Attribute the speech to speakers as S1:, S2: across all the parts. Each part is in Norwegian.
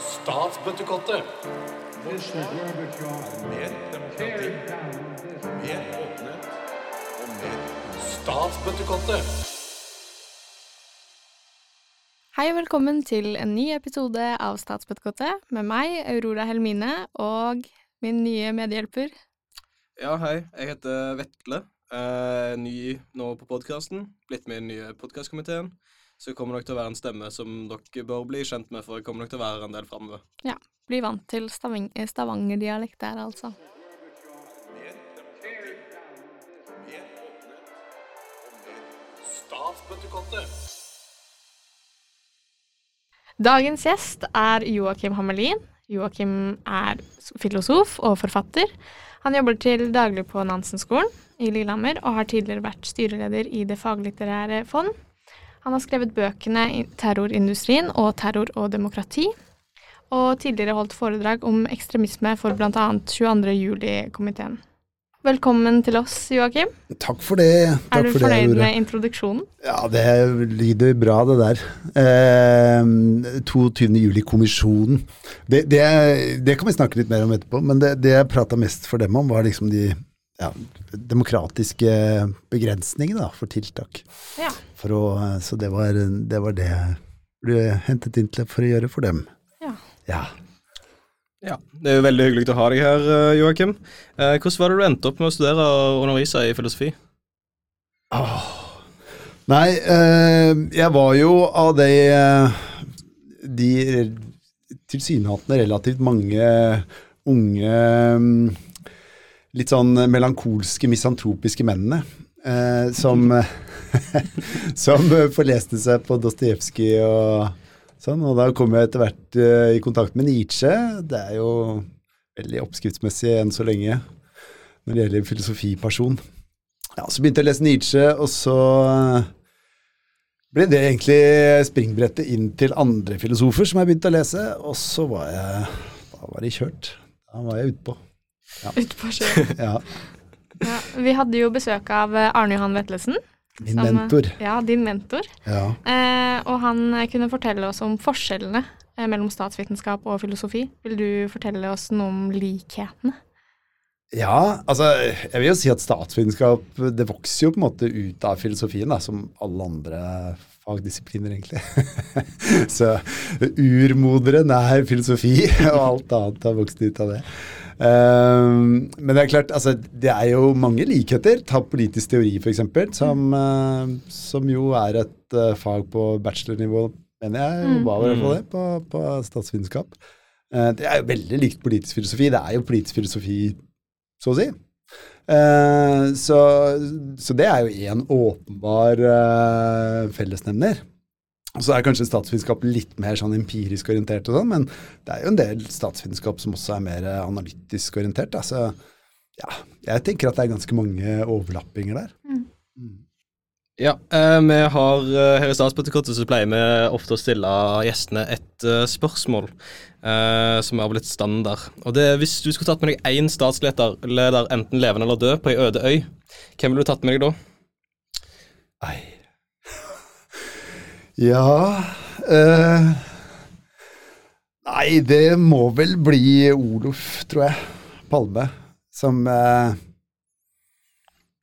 S1: Statsbøttekottet.
S2: Mer demokrati, mer åpenhet og mer
S1: Statsbøttekottet.
S3: Hei og velkommen til en ny episode av Statsbøttekottet med meg, Aurora Helmine, og min nye medhjelper.
S4: Ja, hei. Jeg heter Vetle. Eh, ny nå på podkasten. Blitt med i den nye podkastkomiteen. Så jeg kommer nok til å være en stemme som dere bør bli kjent med, for jeg kommer nok til å være en del framover.
S3: Ja, bli vant til Stavang Stavanger-dialekt der, altså. Dagens gjest er Joakim Hammelin. Joakim er filosof og forfatter. Han jobber til daglig på Nansen-skolen i Lillehammer og har tidligere vært styreleder i Det faglitterære fond. Han har skrevet bøkene 'Terrorindustrien' og 'Terror og demokrati', og tidligere holdt foredrag om ekstremisme for bl.a. 22. juli-komiteen. Velkommen til oss, Joakim.
S5: Takk for det.
S3: Er du
S5: for
S3: fornøyd
S5: det,
S3: med introduksjonen?
S5: Ja, det lyder bra, det der. Eh, 22. juli-kommisjonen. Det, det, det kan vi snakke litt mer om etterpå, men det, det jeg prata mest for dem om, var liksom de ja, demokratiske begrensninger da, for tiltak.
S3: Ja.
S5: For å, så det var, det var det jeg ble hentet inn til for å gjøre for dem.
S3: Ja.
S5: Ja.
S4: Ja, Det er jo veldig hyggelig å ha deg her, eh, Joakim. Eh, hvordan var det du endte opp med å studere og undervise i filosofi?
S5: Åh. Nei, eh, jeg var jo av de, eh, de tilsynelatende relativt mange unge mm, litt sånn melankolske, misantropiske mennene eh, som, som forleste seg på Dostojevskij og sånn. Og da kom jeg etter hvert eh, i kontakt med Nietzsche. Det er jo veldig oppskriftsmessig enn så lenge når det gjelder filosofiperson. Ja, så begynte jeg å lese Nietzsche, og så ble det egentlig springbrettet inn til andre filosofer som jeg begynte å lese, og så var jeg Da var det kjørt. Da var jeg utpå.
S3: Utpå sjøen.
S5: Ja.
S3: Ja, vi hadde jo besøk av eh, Arne Johan Vetlesen.
S5: Min
S3: som, eh,
S5: mentor.
S3: Ja, din mentor.
S5: Ja.
S3: Eh, og han kunne fortelle oss om forskjellene eh, mellom statsvitenskap og filosofi. Vil du fortelle oss noe om likhetene?
S5: ja, altså jeg vil jo si at statsvitenskap det vokser jo på en måte ut av filosofien, da, som alle andre fagdisipliner, egentlig. så urmoderen er filosofi, og alt annet har vokst ut av det. Ehm, men det er klart, altså, det er jo mange likheter. Ta politisk teori, f.eks., som, uh, som jo er et uh, fag på bachelornivå, mener jeg.
S3: Mm.
S5: Var i hvert fall det, på, på statsvitenskap. Eh, det er jo veldig likt politisk filosofi. Det er jo politisk filosofi, så å si. Eh, så, så det er jo én åpenbar fellesnevner. Så er kanskje statsvitenskap litt mer sånn empirisk orientert, og sånn, men det er jo en del statsvitenskap som også er mer eh, analytisk orientert. Da. Så ja, jeg tenker at det er ganske mange overlappinger der.
S4: Ja, eh, vi har eh, her i Statsbøttekottet så pleier vi ofte å stille gjestene et eh, spørsmål som har blitt standard. Og det er hvis du skulle tatt med deg én statsleder, leder, enten levende eller død, på ei øde øy, hvem ville du tatt med deg da?
S5: Nei. Ja eh, Nei, det må vel bli Olof, tror jeg. Palme. Som eh,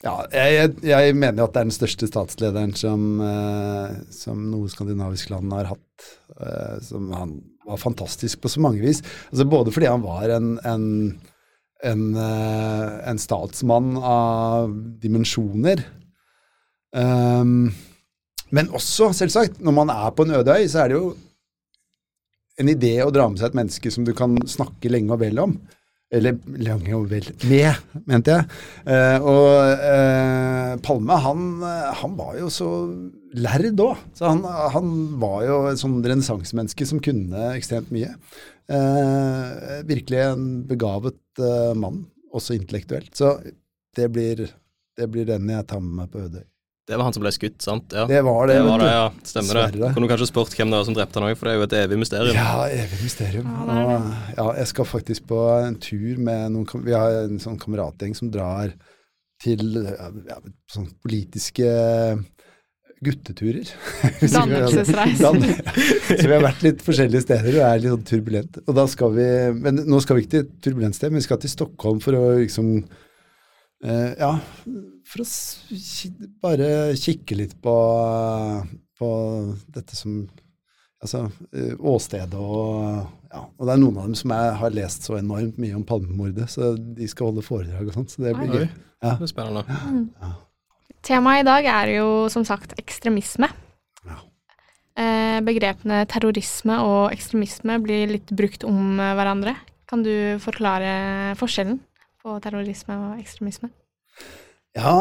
S5: Ja, jeg, jeg, mener at det er den største statslederen som, eh, som noe skandinavisk land har hatt. Eh, som han var fantastisk på så mange vis. Altså Både fordi han var en, en, en, eh, en statsmann av dimensjoner. Um, men også, selvsagt, når man er på en øde øy, så er det jo en idé å dra med seg et menneske som du kan snakke lenge og vel om. Eller lenge og vel med, mente jeg. Eh, og eh, Palme, han, han var jo så lærd òg. Så han, han var jo et sånn renessansemenneske som kunne ekstremt mye. Eh, virkelig en begavet eh, mann, også intellektuelt. Så det blir, det blir den jeg tar med meg på Ødøy.
S4: Det var han som ble skutt, sant? Ja.
S5: Det var det,
S4: det, var det ja. Stemmer det.
S5: Kan
S4: Kunne du kanskje spurt hvem det var som drepte han òg, for det er jo et evig mysterium.
S5: Ja, evig mysterium.
S3: Ja, det det.
S5: Og, ja, jeg skal faktisk på en tur med noen Vi har en sånn kameratgjeng som drar til ja, sånn politiske gutteturer.
S3: Dannelsesreiser.
S5: Så vi har vært litt forskjellige steder og er litt sånn turbulente. Og da skal vi, men nå skal vi ikke til et turbulent sted, men vi skal til Stockholm for å liksom Ja, for å bare kikke litt på, på dette som Altså eh, åstedet og Ja. Og det er noen av dem som jeg har lest så enormt mye om Palmemordet, så de skal holde foredrag og sånn, Så det blir
S4: Oi.
S5: gøy. Ja.
S4: Det er spennende.
S3: Temaet i dag er jo som sagt ekstremisme.
S5: Ja.
S3: Eh, begrepene terrorisme og ekstremisme blir litt brukt om eh, hverandre. Kan du forklare forskjellen på terrorisme og ekstremisme?
S5: Ja,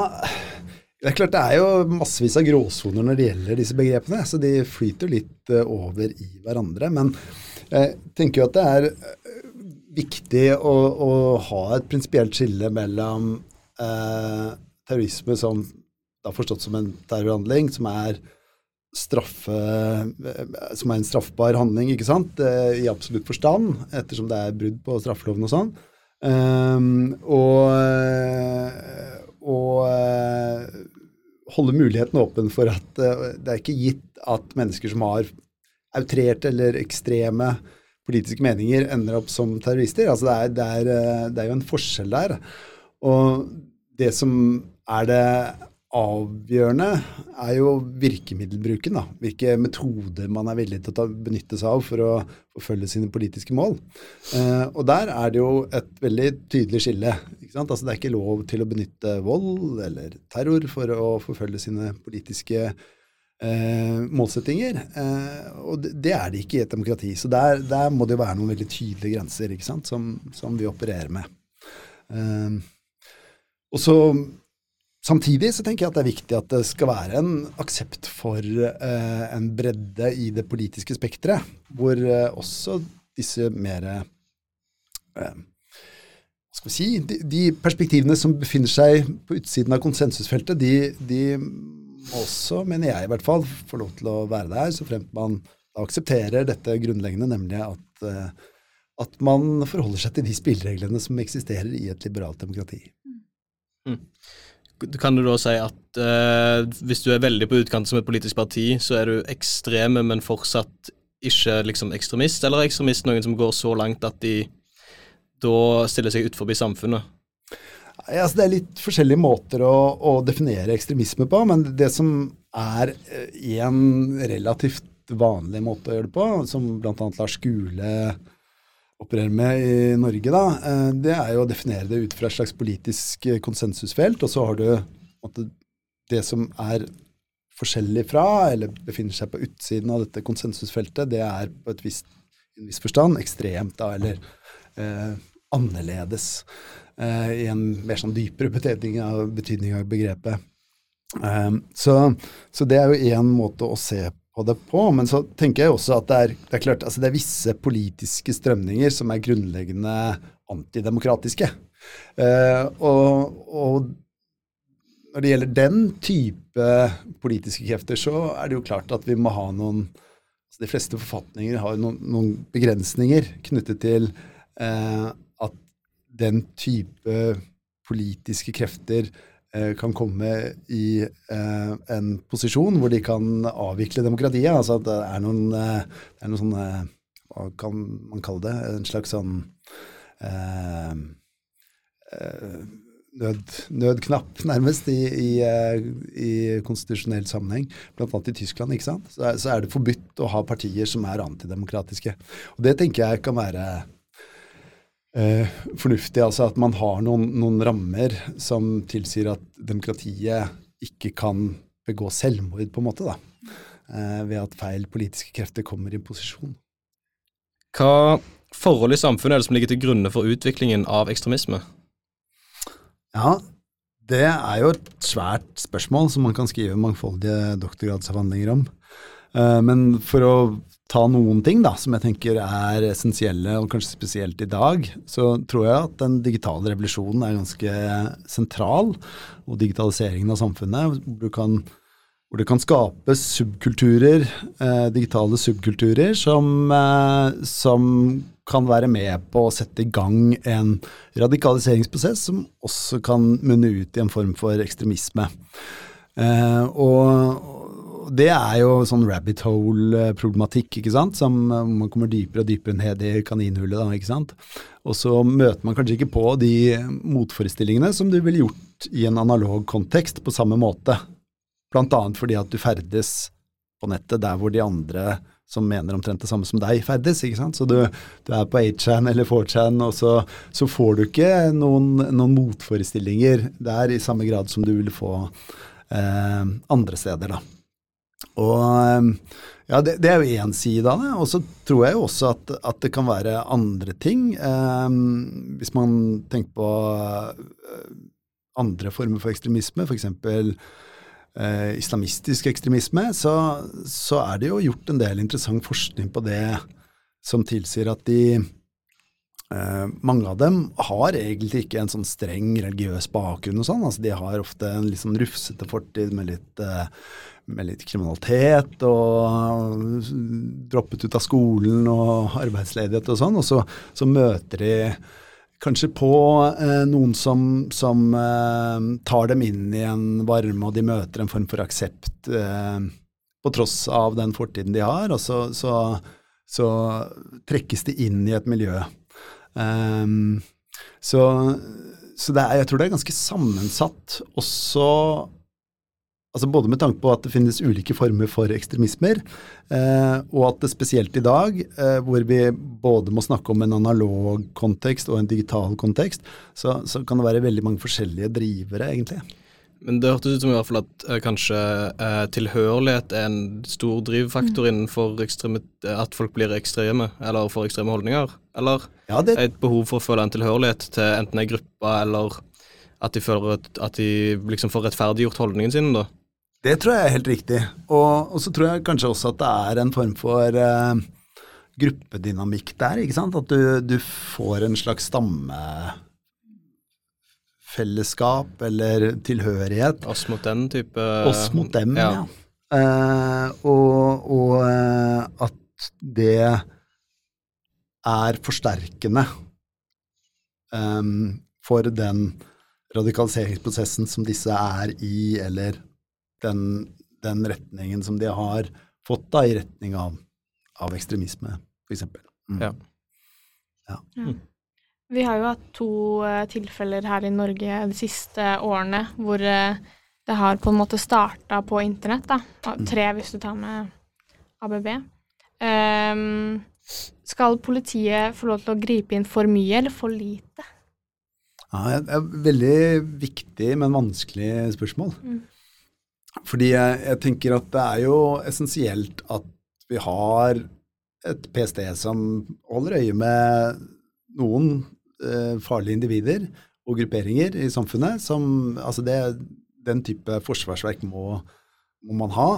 S5: det er klart det er jo massevis av gråsoner når det gjelder disse begrepene, så de flyter litt eh, over i hverandre. Men jeg tenker jo at det er eh, viktig å, å ha et prinsipielt skille mellom eh, terrorisme som da forstått som en terrorhandling, som er straffe, eh, som er en straffbar handling, ikke sant, eh, i absolutt forstand, ettersom det er brudd på straffeloven og sånn. Um, og og eh, holde muligheten åpen for at eh, det er ikke gitt at mennesker som har outrerte eller ekstreme politiske meninger, ender opp som terrorister. Altså det, er, det, er, eh, det er jo en forskjell der. Og det som er det avgjørende, er jo virkemiddelbruken. da. Hvilke metoder man er villig til å ta, benytte seg av for å forfølge sine politiske mål. Eh, og der er det jo et veldig tydelig skille. ikke sant? Altså Det er ikke lov til å benytte vold eller terror for å forfølge sine politiske eh, målsettinger. Eh, og det, det er det ikke i et demokrati. Så der, der må det jo være noen veldig tydelige grenser ikke sant? Som, som vi opererer med. Eh, og så Samtidig så tenker jeg at det er viktig at det skal være en aksept for eh, en bredde i det politiske spekteret, hvor eh, også disse mer eh, Hva skal vi si de, de perspektivene som befinner seg på utsiden av konsensusfeltet, de, de må også, mener jeg i hvert fall, få lov til å være der, så fremt man aksepterer dette grunnleggende, nemlig at, eh, at man forholder seg til de spillereglene som eksisterer i et liberalt demokrati.
S4: Kan du da si at eh, hvis du er veldig på utkant som et politisk parti, så er du ekstreme, men fortsatt ikke liksom ekstremist, eller er ekstremist noen som går så langt at de da stiller seg utenfor samfunnet?
S5: Ja, Altså, det er litt forskjellige måter å, å definere ekstremisme på, men det som er eh, en relativt vanlig måte å gjøre det på, som bl.a. Lars Skule opererer med i Norge, da, eh, det er jo å definere det ut fra et slags politisk eh, konsensusfelt, og så har du at det som er forskjellig fra, eller befinner seg på utsiden av dette konsensusfeltet, det er på et visst, en viss forstand ekstremt, da, eller eh, annerledes, eh, i en mer sånn dypere betydning av, betydning av begrepet. Eh, så, så det er jo én måte å se på det på, men så tenker jeg også at det er, det er klart, altså det er visse politiske strømninger som er grunnleggende antidemokratiske. Eh, og, og når det gjelder den type politiske krefter, så er det jo klart at vi må ha noen altså De fleste forfatninger har noen, noen begrensninger knyttet til eh, at den type politiske krefter kan komme i eh, en posisjon hvor de kan avvikle demokratiet. Altså at det er noen, eh, det er noen sånne Hva kan man kalle det? En slags sånn eh, eh, nød, nødknapp, nærmest, i, i, eh, i konstitusjonell sammenheng. Blant annet i Tyskland, ikke sant. Så så er det forbudt å ha partier som er antidemokratiske. Og det tenker jeg kan være eh, fornuftig. Altså at man har noen, noen rammer som tilsier at demokratiet ikke kan begå selvmord, på en måte, da. Eh, ved at feil politiske krefter kommer i posisjon.
S4: Hva forhold i samfunnet er det som ligger til grunne for utviklingen av ekstremisme?
S5: Ja, det er jo et svært spørsmål som man kan skrive mangfoldige doktorgradsavhandlinger om. Eh, Men for å ta noen ting da, som jeg tenker er essensielle, og kanskje spesielt i dag, så tror jeg at den digitale revolusjonen er ganske sentral, og digitaliseringen av samfunnet, hvor, kan, hvor det kan skapes subkulturer, eh, digitale subkulturer, som, eh, som kan være med på å sette i gang en radikaliseringsprosess som også kan munne ut i en form for ekstremisme. Eh, og, det er jo sånn rabbit hole-problematikk, ikke sant, som eh, man kommer dypere og dypere ned i kaninhullet, da, ikke sant. Og så møter man kanskje ikke på de motforestillingene som du ville gjort i en analog kontekst på samme måte. Blant annet fordi at du ferdes på nettet der hvor de andre som mener omtrent det samme som deg, ferdes. ikke sant? Så du, du er på 8chan eller 4chan, og så, så får du ikke noen, noen motforestillinger der i samme grad som du vil få eh, andre steder. da. Og eh, ja, det, det er jo én side av det. Og så tror jeg jo også at, at det kan være andre ting. Eh, hvis man tenker på eh, andre former for ekstremisme, f.eks. Eh, islamistisk ekstremisme, så, så er det jo gjort en del interessant forskning på det som tilsier at de eh, mange av dem har egentlig ikke en sånn streng religiøs bakgrunn og sånn. Altså, de har ofte en litt sånn rufsete fortid med litt, eh, med litt kriminalitet og droppet ut av skolen og arbeidsledighet og sånn. Og så, så møter de kanskje på eh, noen som, som eh, tar dem inn i en varme, og de møter en form for aksept eh, på tross av den fortiden de har, og så, så, så trekkes de inn i et miljø. Um, så så er, jeg tror det er ganske sammensatt også altså Både med tanke på at det finnes ulike former for ekstremismer, eh, og at det spesielt i dag, eh, hvor vi både må snakke om en analog kontekst og en digital kontekst, så, så kan det være veldig mange forskjellige drivere, egentlig.
S4: Men det hørtes ut som i hvert fall at eh, kanskje eh, tilhørighet er en stor drivfaktor innenfor ekstreme, at folk blir ekstreme, eller får ekstreme holdninger? Eller
S5: Ja, det,
S4: et behov for å føle en tilhørighet til enten ei gruppe, eller at de føler at, at de liksom får rettferdiggjort holdningen sin, da?
S5: Det tror jeg er helt riktig. Og, og så tror jeg kanskje også at det er en form for uh, gruppedynamikk der. ikke sant? At du, du får en slags stammefellesskap eller tilhørighet.
S4: Oss mot den type
S5: Oss mot dem, ja. Eh, og og uh, at det er forsterkende um, for den radikaliseringsprosessen som disse er i, eller den, den retningen som de har fått da, i retning av, av ekstremisme, f.eks. Mm.
S4: Ja.
S3: Vi har jo hatt to uh, tilfeller her i Norge de siste årene hvor uh, det har på en måte starta på internett. da. Tre hvis du tar med ABB. Um, skal politiet få lov til å gripe inn for mye eller for lite?
S5: Ja, det er et veldig viktig, men vanskelig spørsmål.
S3: Mm.
S5: Fordi jeg, jeg tenker at det er jo essensielt at vi har et PST som holder øye med noen eh, farlige individer og grupperinger i samfunnet. Som, altså det, den type forsvarsverk må, må man ha.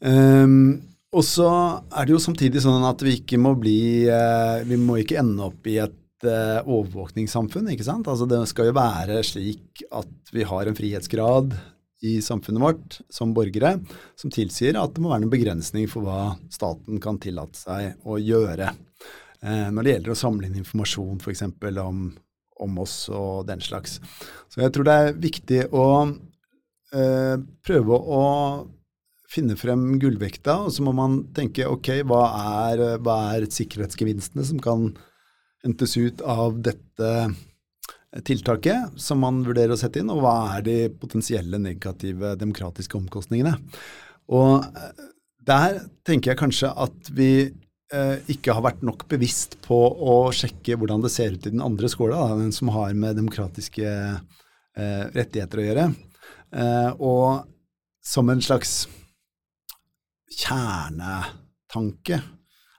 S5: Um, og så er det jo samtidig sånn at vi ikke må bli eh, Vi må ikke ende opp i et eh, overvåkningssamfunn, ikke sant. Altså det skal jo være slik at vi har en frihetsgrad i samfunnet vårt som borgere som tilsier at det må være noen begrensning for hva staten kan tillate seg å gjøre. Eh, når det gjelder å samle inn informasjon f.eks. Om, om oss og den slags. Så jeg tror det er viktig å eh, prøve å finne frem gullvekta, og så må man tenke ok, hva er, hva er sikkerhetsgevinstene som kan hentes ut av dette tiltaket som man vurderer å sette inn, og hva er de potensielle negative demokratiske omkostningene. Og eh, der tenker jeg kanskje at vi eh, ikke har vært nok bevisst på å sjekke hvordan det ser ut i den andre skåla, den som har med demokratiske eh, rettigheter å gjøre. Eh, og som en slags kjernetanke,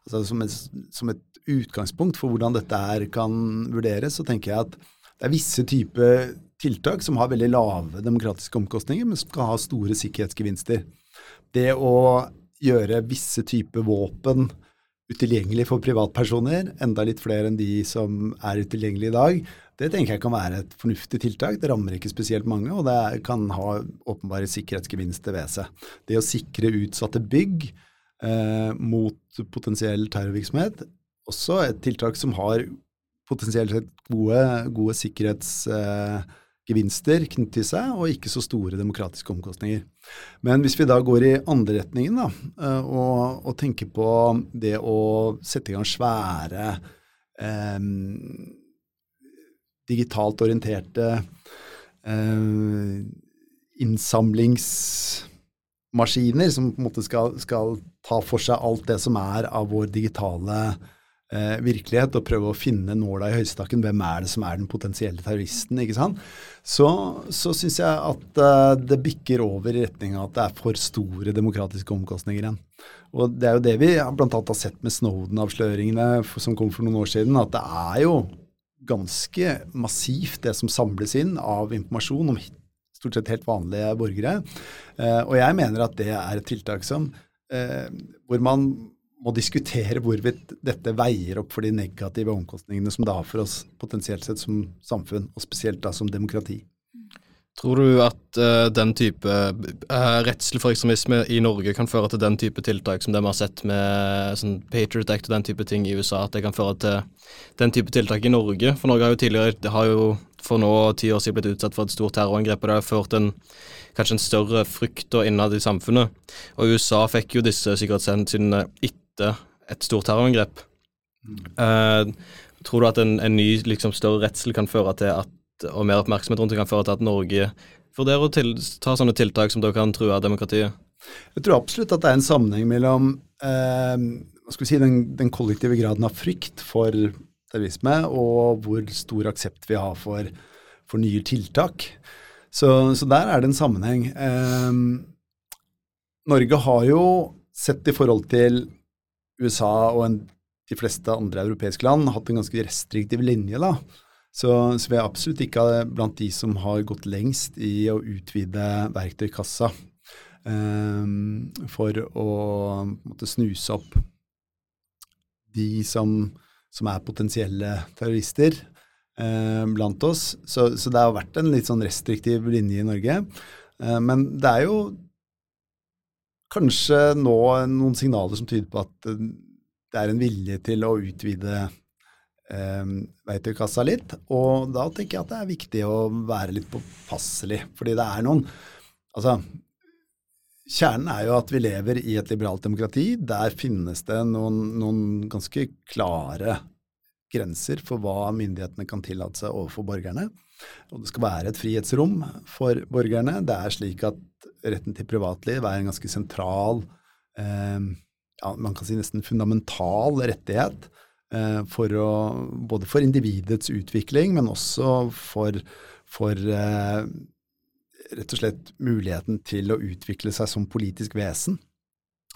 S5: altså som et, som et utgangspunkt for hvordan dette her kan vurderes, så tenker jeg at det er visse typer tiltak som har veldig lave demokratiske omkostninger, men som kan ha store sikkerhetsgevinster. Det å gjøre visse typer våpen utilgjengelig for privatpersoner, enda litt flere enn de som er utilgjengelige i dag, det tenker jeg kan være et fornuftig tiltak. Det rammer ikke spesielt mange, og det kan ha åpenbare sikkerhetsgevinster ved seg. Det å sikre utsatte bygg eh, mot potensiell terrorvirksomhet, også et tiltak som har potensielt sett gode, gode sikkerhetsgevinster eh, knyttet til seg, og ikke så store demokratiske omkostninger. Men hvis vi da går i andre retningen da, eh, og, og tenker på det å sette i gang svære eh, digitalt orienterte eh, innsamlingsmaskiner som på en måte skal, skal ta for seg alt det som er av vår digitale eh, virkelighet, og prøve å finne nåla i høystakken. Hvem er det som er den potensielle terroristen? ikke sant? Så, så syns jeg at eh, det bikker over i retning av at det er for store demokratiske omkostninger igjen. Og det er jo det vi bl.a. har sett med Snowden-avsløringene som kom for noen år siden, at det er jo ganske massivt det som samles inn av informasjon om stort sett helt vanlige borgere. Eh, og jeg mener at det er et tiltak som eh, hvor man må diskutere hvorvidt dette veier opp for de negative omkostningene som det har for oss potensielt sett som samfunn, og spesielt da som demokrati.
S4: Tror du at uh, den type uh, redsel for ekstremisme i Norge kan føre til den type tiltak som det vi har sett med sånn Patriot Act og den type ting i USA, at det kan føre til den type tiltak i Norge? For Norge har jo tidligere det har jo for nå ti år siden blitt utsatt for et stort terrorangrep, og det har ført en kanskje en større frykt innad i samfunnet. Og USA fikk jo disse sikkerhetshensynene etter et stort terrorangrep. Uh, tror du at en, en ny liksom, større redsel kan føre til at og mer oppmerksomhet rundt det kan føre til at Norge vurderer å til, ta sånne tiltak som da kan true demokratiet?
S5: Jeg tror absolutt at det er en sammenheng mellom uh, si, den, den kollektive graden av frykt for terrorisme og hvor stor aksept vi har for, for nye tiltak. Så, så der er det en sammenheng. Eh, Norge har jo sett i forhold til USA og en, de fleste andre europeiske land hatt en ganske restriktiv linje. da. Så, så vi er absolutt ikke blant de som har gått lengst i å utvide verktøykassa um, for å måtte snuse opp de som, som er potensielle terrorister eh, blant oss. Så, så det har vært en litt sånn restriktiv linje i Norge. Eh, men det er jo kanskje nå noen signaler som tyder på at eh, det er en vilje til å utvide eh, verktøykassa litt. Og da tenker jeg at det er viktig å være litt påpasselig, fordi det er noen Altså, kjernen er jo at vi lever i et liberalt demokrati. Der finnes det noen, noen ganske klare grenser for hva myndighetene kan tillate seg overfor borgerne. Og det skal være et frihetsrom for borgerne. Det er slik at retten til privatliv er en ganske sentral eh, ja, man kan si nesten fundamental rettighet eh, for å, både for individets utvikling, men også for, for eh, rett og slett muligheten til å utvikle seg som politisk vesen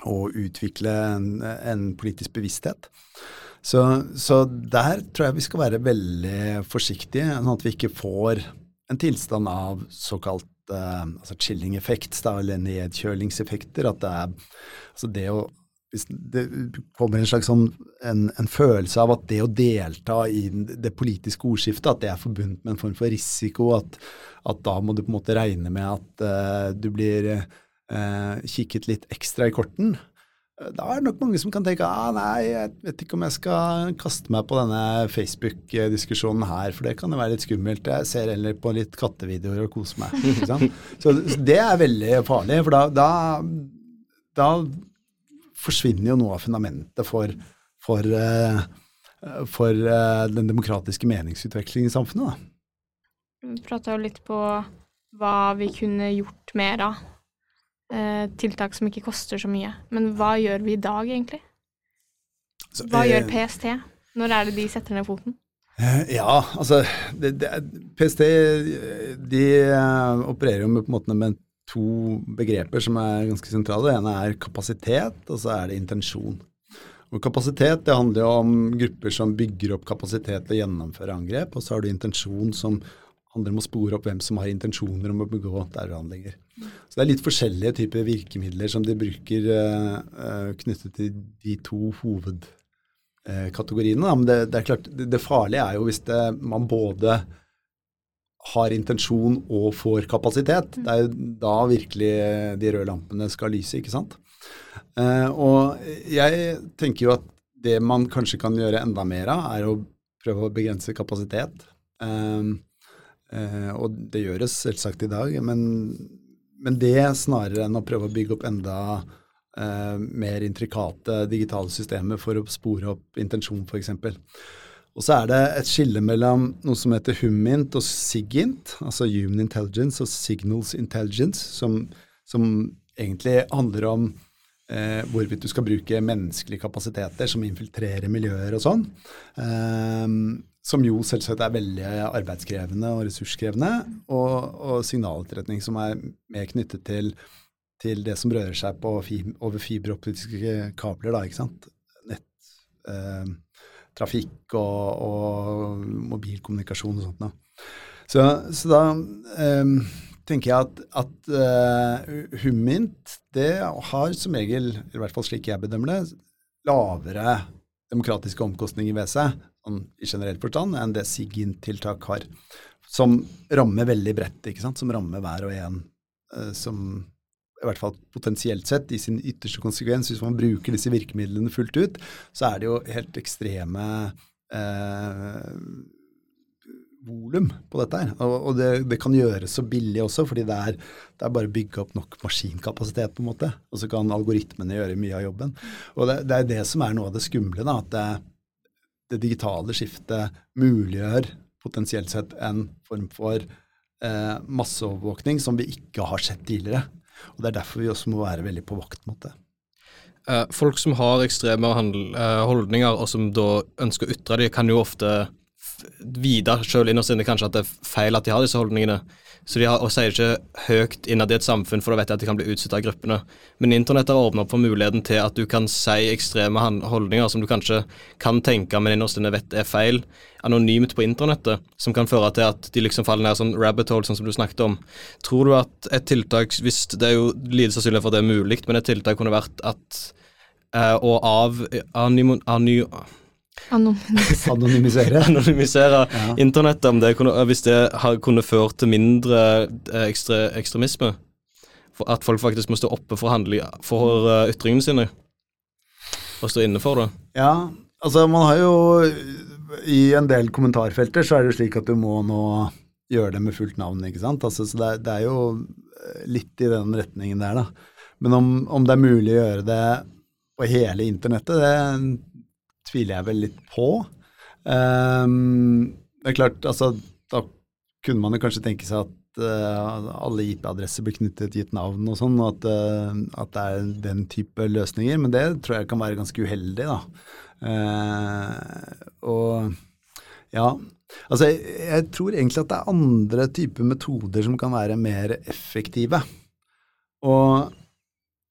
S5: og utvikle en, en politisk bevissthet. Så, så, der tror jeg vi skal være veldig forsiktige, sånn at vi ikke får en tilstand av såkalt eh, altså chilling-effekt, eller nedkjølingseffekter. At det er altså det å hvis det kommer en slags sånn, en, en, følelse av at det å delta i det politiske ordskiftet, at det er forbundet med en form for risiko, at, at da må du på en måte regne med at uh, du blir uh, kikket litt ekstra i korten. Da er det nok mange som kan tenke ah, nei, jeg vet ikke om jeg skal kaste meg på denne Facebook-diskusjonen her, for det kan jo være litt skummelt. Jeg ser heller på litt kattevideoer og koser meg. Ikke sant? Så det er veldig farlig, for da, da, da forsvinner jo noe av fundamentet for, for, uh, for uh, den demokratiske meningsutvekslingen i samfunnet. Da.
S3: Vi prata jo litt på hva vi kunne gjort mer av. Uh, tiltak som ikke koster så mye. Men hva gjør vi i dag, egentlig? Hva gjør PST? Når er det de setter ned foten?
S5: Ja, altså det, det, PST de opererer jo med, på en måte med to begreper som er ganske sentrale. Det ene er kapasitet, og så er det intensjon. Og Kapasitet det handler jo om grupper som bygger opp kapasitet til å gjennomføre angrep, og så har du intensjon som handler om å spore opp hvem som har intensjoner om å begå terrorhandlinger. Så det er litt forskjellige typer virkemidler som de bruker uh, knyttet til de to hovedkategoriene. Men det, det, er klart, det, det, farlige er jo hvis det, man både har intensjon og får kapasitet. Det er jo da virkelig de røde lampene skal lyse, ikke sant. Uh, og jeg tenker jo at det man kanskje kan gjøre enda mer av, er å prøve å begrense kapasitet. Uh, Eh, og det gjøres selvsagt i dag, men, men det snarere enn å prøve å bygge opp enda eh, mer intrikate digitale systemer for å spore opp intensjon, f.eks. Og så er det et skille mellom noe som heter HUMINT og SIGINT, altså Human Intelligence og Signals Intelligence, som, som egentlig handler om eh, hvorvidt du skal bruke menneskelige kapasiteter som infiltrerer miljøer og sånn. Eh, som jo selvsagt er veldig arbeidskrevende og ressurskrevende. Og, og signaletterretning som er mer knyttet til, til det som rører seg fib over fiberoptiske kabler, da, ikke sant. Nett. Eh, og, og, mobilkommunikasjon og sånt. noe. Så, så da eh, tenker jeg at, at uh, Humint det har som regel, i hvert fall slik jeg bedømmer det, lavere demokratiske omkostninger ved seg sånn, i generell forstand enn det SIGINT-tiltak har. Som rammer veldig bredt, ikke sant? som rammer hver og en. Uh, som i hvert fall potensielt sett, i sin ytterste konsekvens, hvis man bruker disse virkemidlene fullt ut, så er det jo helt ekstreme eh, volum på dette her. Og, og det, det, kan gjøres så billig også, fordi det er, det er bare å bygge opp nok maskinkapasitet, på en måte. Og så kan algoritmene gjøre mye av jobben. Og det, det er det som er noe av det skumle, da, at det, det digitale skiftet muliggjør potensielt sett en form for eh, masseovervåkning som vi ikke har sett tidligere. Og Det er derfor vi også må være veldig på vakt mot det.
S4: Uh, folk som har ekstreme uh, holdninger, og som da ønsker å ytre dem, kan jo ofte vite selv innerst inne kanskje at det er feil at de har disse holdningene. Så de har, og sier ikke høyt innad i et samfunn, for da vet de at de kan bli utsatt av gruppene. Men internett har åpna opp for muligheten til at du kan si ekstreme holdninger som du kanskje kan tenke, men innerst inne vet er feil, anonymt på internettet, som kan føre til at de liksom faller ned sånn rabbit hole, sånn som du snakket om. Tror du at et tiltak, hvis det er jo lite sannsynlig for at det er mulig, men et tiltak kunne vært at uh, å av... Anym, anym,
S5: Anonymisere.
S4: Anonymisere ja. internettet, om det kunne, hvis det har, kunne ført til mindre eh, ekstre, ekstremisme. At folk faktisk må stå oppe for, handling, for uh, ytringene sine og stå inne for det.
S5: Ja, altså man har jo I en del kommentarfelter så er det slik at du må nå gjøre det med fullt navn, ikke sant. Altså, så det er, det er, jo litt i den retningen der, da. Men om, om det er mulig å gjøre det på hele internettet, det tviler jeg vel litt på. Um, det er klart, altså, da kunne man jo kanskje tenke seg at uh, alle IP-adresser blir knyttet til gitt navn og sånn, og at, uh, at, det er den type løsninger, men det tror jeg kan være ganske uheldig, da. Uh, og ja, altså jeg, jeg, tror egentlig at det er andre typer metoder som kan være mer effektive. Og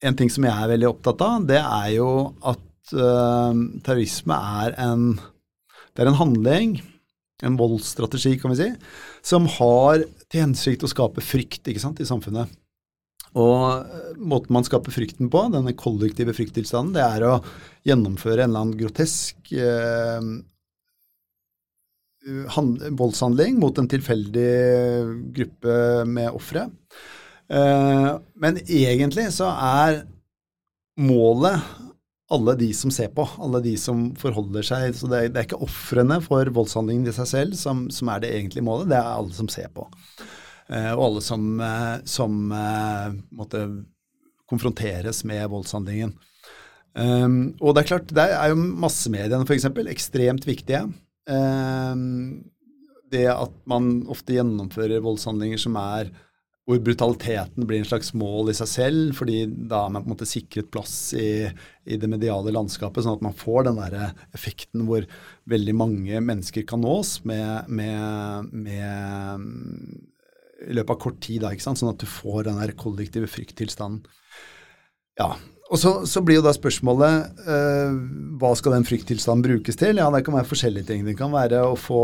S5: en ting som jeg er veldig opptatt av, det er jo at uh, terrorisme er en, det er en handling, en voldsstrategi, kan vi si, som har til hensikt å skape frykt sant, i samfunnet. Og eh, måten man skaper frykten på, denne kollektive frykttilstanden, det er å gjennomføre en eller annen grotesk eh, voldshandling mot en tilfeldig gruppe med ofre. Eh, men egentlig så er målet alle de som ser på, alle de som forholder seg Så det er, det er ikke ofrene for voldshandlingen i seg selv som, som, er det egentlige målet, det er alle som ser på. Eh, og alle som, eh, som eh, måtte konfronteres med voldshandlingen. Um, og det er klart, der er jo massemediene f.eks. ekstremt viktige. Um, det at man ofte gjennomfører voldshandlinger som er hvor brutaliteten blir en slags mål i seg selv, fordi da er man på en måte sikret plass i, i det mediale landskapet, sånn at man får den der effekten hvor veldig mange mennesker kan nås med, med, med i løpet av kort tid, da, sånn at du får den der kollektive frykttilstanden. Ja, og så, så, blir jo da spørsmålet eh, hva skal den frykttilstanden brukes til? Ja, Det kan være forskjellige ting. Det kan være å få,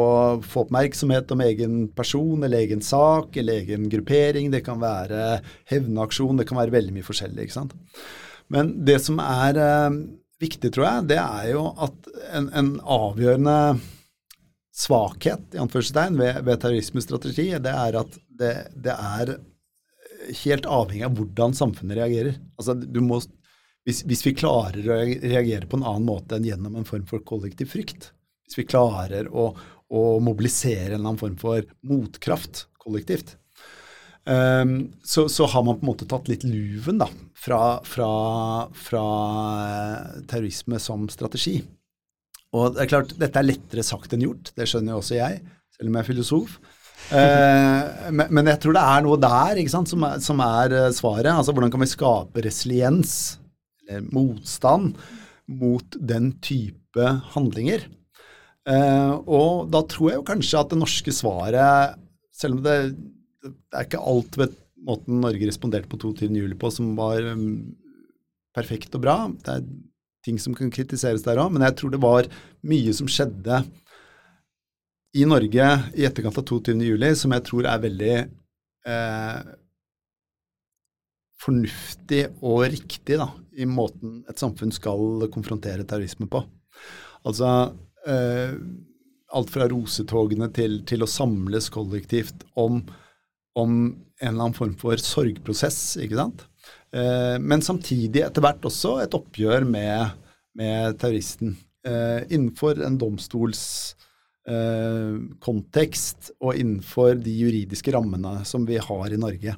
S5: få, oppmerksomhet om egen person eller egen sak eller egen gruppering. Det kan være hevnaksjon. Det kan være veldig mye forskjellig. ikke sant? Men det som er eh, viktig, tror jeg, det er jo at en, en avgjørende svakhet i anførselstegn ved, ved terrorismestrategi, det er at det, det er helt avhengig av hvordan samfunnet reagerer. Altså, du må hvis, hvis, vi klarer å reagere på en annen måte enn gjennom en form for kollektiv frykt, hvis vi klarer å, å mobilisere en eller annen form for motkraft kollektivt, um, så, så, har man på en måte tatt litt luven da, fra, fra, fra eh, terrorisme som strategi. Og det er klart, dette er lettere sagt enn gjort, det skjønner jo også jeg, selv om jeg er filosof. Eh, men, men, jeg tror det er noe der ikke sant, som, som er eh, svaret. Altså hvordan kan vi skape resiliens, eller motstand, mot den type handlinger? Eh, og da tror jeg jo kanskje at det norske svaret, selv om det, det er ikke alt ved måten Norge responderte på 22.07 på som var um, perfekt og bra. Det er ting som kan kritiseres der òg, men jeg tror det var mye som skjedde i Norge i etterkant av 22.07 som jeg tror er veldig eh, fornuftig og riktig da, i måten et samfunn skal konfrontere terrorisme på. Altså eh, alt fra rosetogene til, til, å samles kollektivt om, om en eller annen form for sorgprosess, ikke sant. Eh, men samtidig etter hvert også et oppgjør med, med terroristen. Eh, innenfor en domstolskontekst eh, og innenfor de juridiske rammene som vi har i Norge.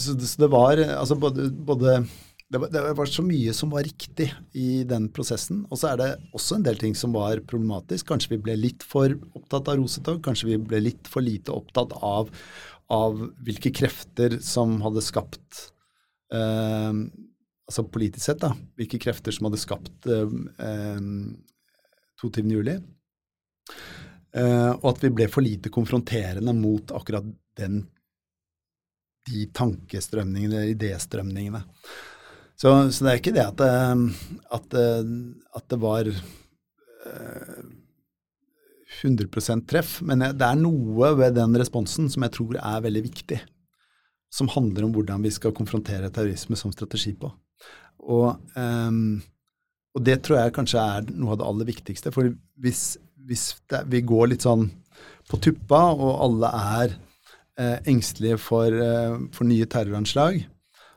S5: Så det var altså både, både det var, det var, så mye som var riktig i den prosessen. Og så er det også en del ting som var problematisk. Kanskje vi ble litt for opptatt av rosetog. Kanskje vi ble litt for lite opptatt av, av hvilke krefter som hadde skapt eh, altså politisk sett, da, hvilke krefter som hadde skapt eh, 22. juli. Eh, og at vi ble for lite konfronterende mot akkurat den, de tankestrømningene, idéstrømningene. Så, så, det er ikke det at, det, at, det, at det var 100 eh, treff, men det er noe ved den responsen som jeg tror er veldig viktig som handler om hvordan vi skal konfrontere terrorisme som strategi på. Og, um, og det tror jeg kanskje er noe av det aller viktigste. For hvis, hvis det, vi går litt sånn på tuppa, og alle er eh, engstelige for, eh, for, nye terroranslag,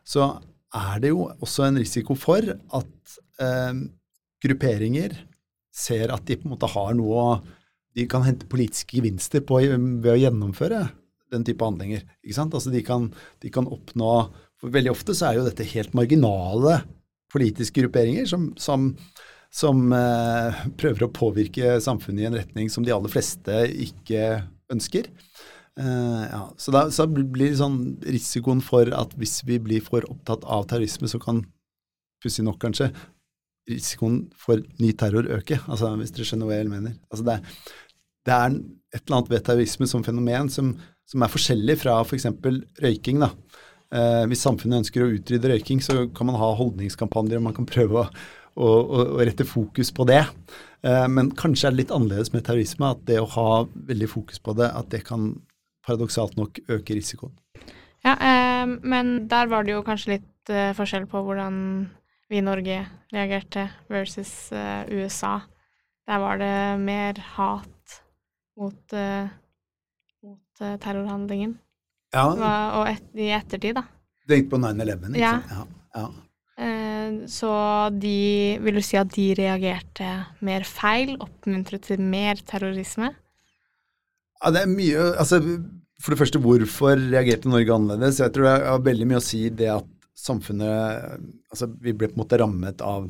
S5: så er det jo også en risiko for at eh, grupperinger ser at de på en måte har noe De kan hente politiske gevinster på, ved å gjennomføre den type handlinger. Ikke sant? Altså de kan, de kan oppnå for Veldig ofte så er jo dette helt marginale politiske grupperinger som, som, som eh, prøver å påvirke samfunnet i en retning som de aller fleste ikke ønsker. Eh, ja. Så da så blir sånn risikoen for at hvis vi blir for opptatt av terrorisme, så kan pussig nok kanskje risikoen for ny terror øke. Altså, hvis dere skjønner hva jeg mener. Altså, det, det er et eller annet ved terrorisme som fenomen som, som er forskjellig fra f.eks. For røyking. da. Uh, hvis samfunnet ønsker å utrydde røyking, så kan man ha holdningskampanjer, og man kan prøve å, å, å rette fokus på det. Eh, men kanskje er det litt annerledes med terrorisme, at det å ha veldig fokus på det, at det kan paradoksalt nok øke risikoen.
S3: Ja, eh, men der var det jo kanskje litt eh, forskjell på hvordan vi i Norge reagerte versus eh, USA. Der var det mer hat mot eh, mot uh, terrorhandlingen.
S5: Ja.
S3: Og et, i ettertid, da.
S5: Du tenkte på 9-11, ikke sant? Ja. ja.
S3: Uh, så de Vil du si at de reagerte mer feil? Oppmuntret til mer terrorisme?
S5: Ja, det er mye Altså, for det første, hvorfor reagerte Norge annerledes? Jeg tror det har veldig mye å si det at samfunnet Altså, vi ble på en måte rammet av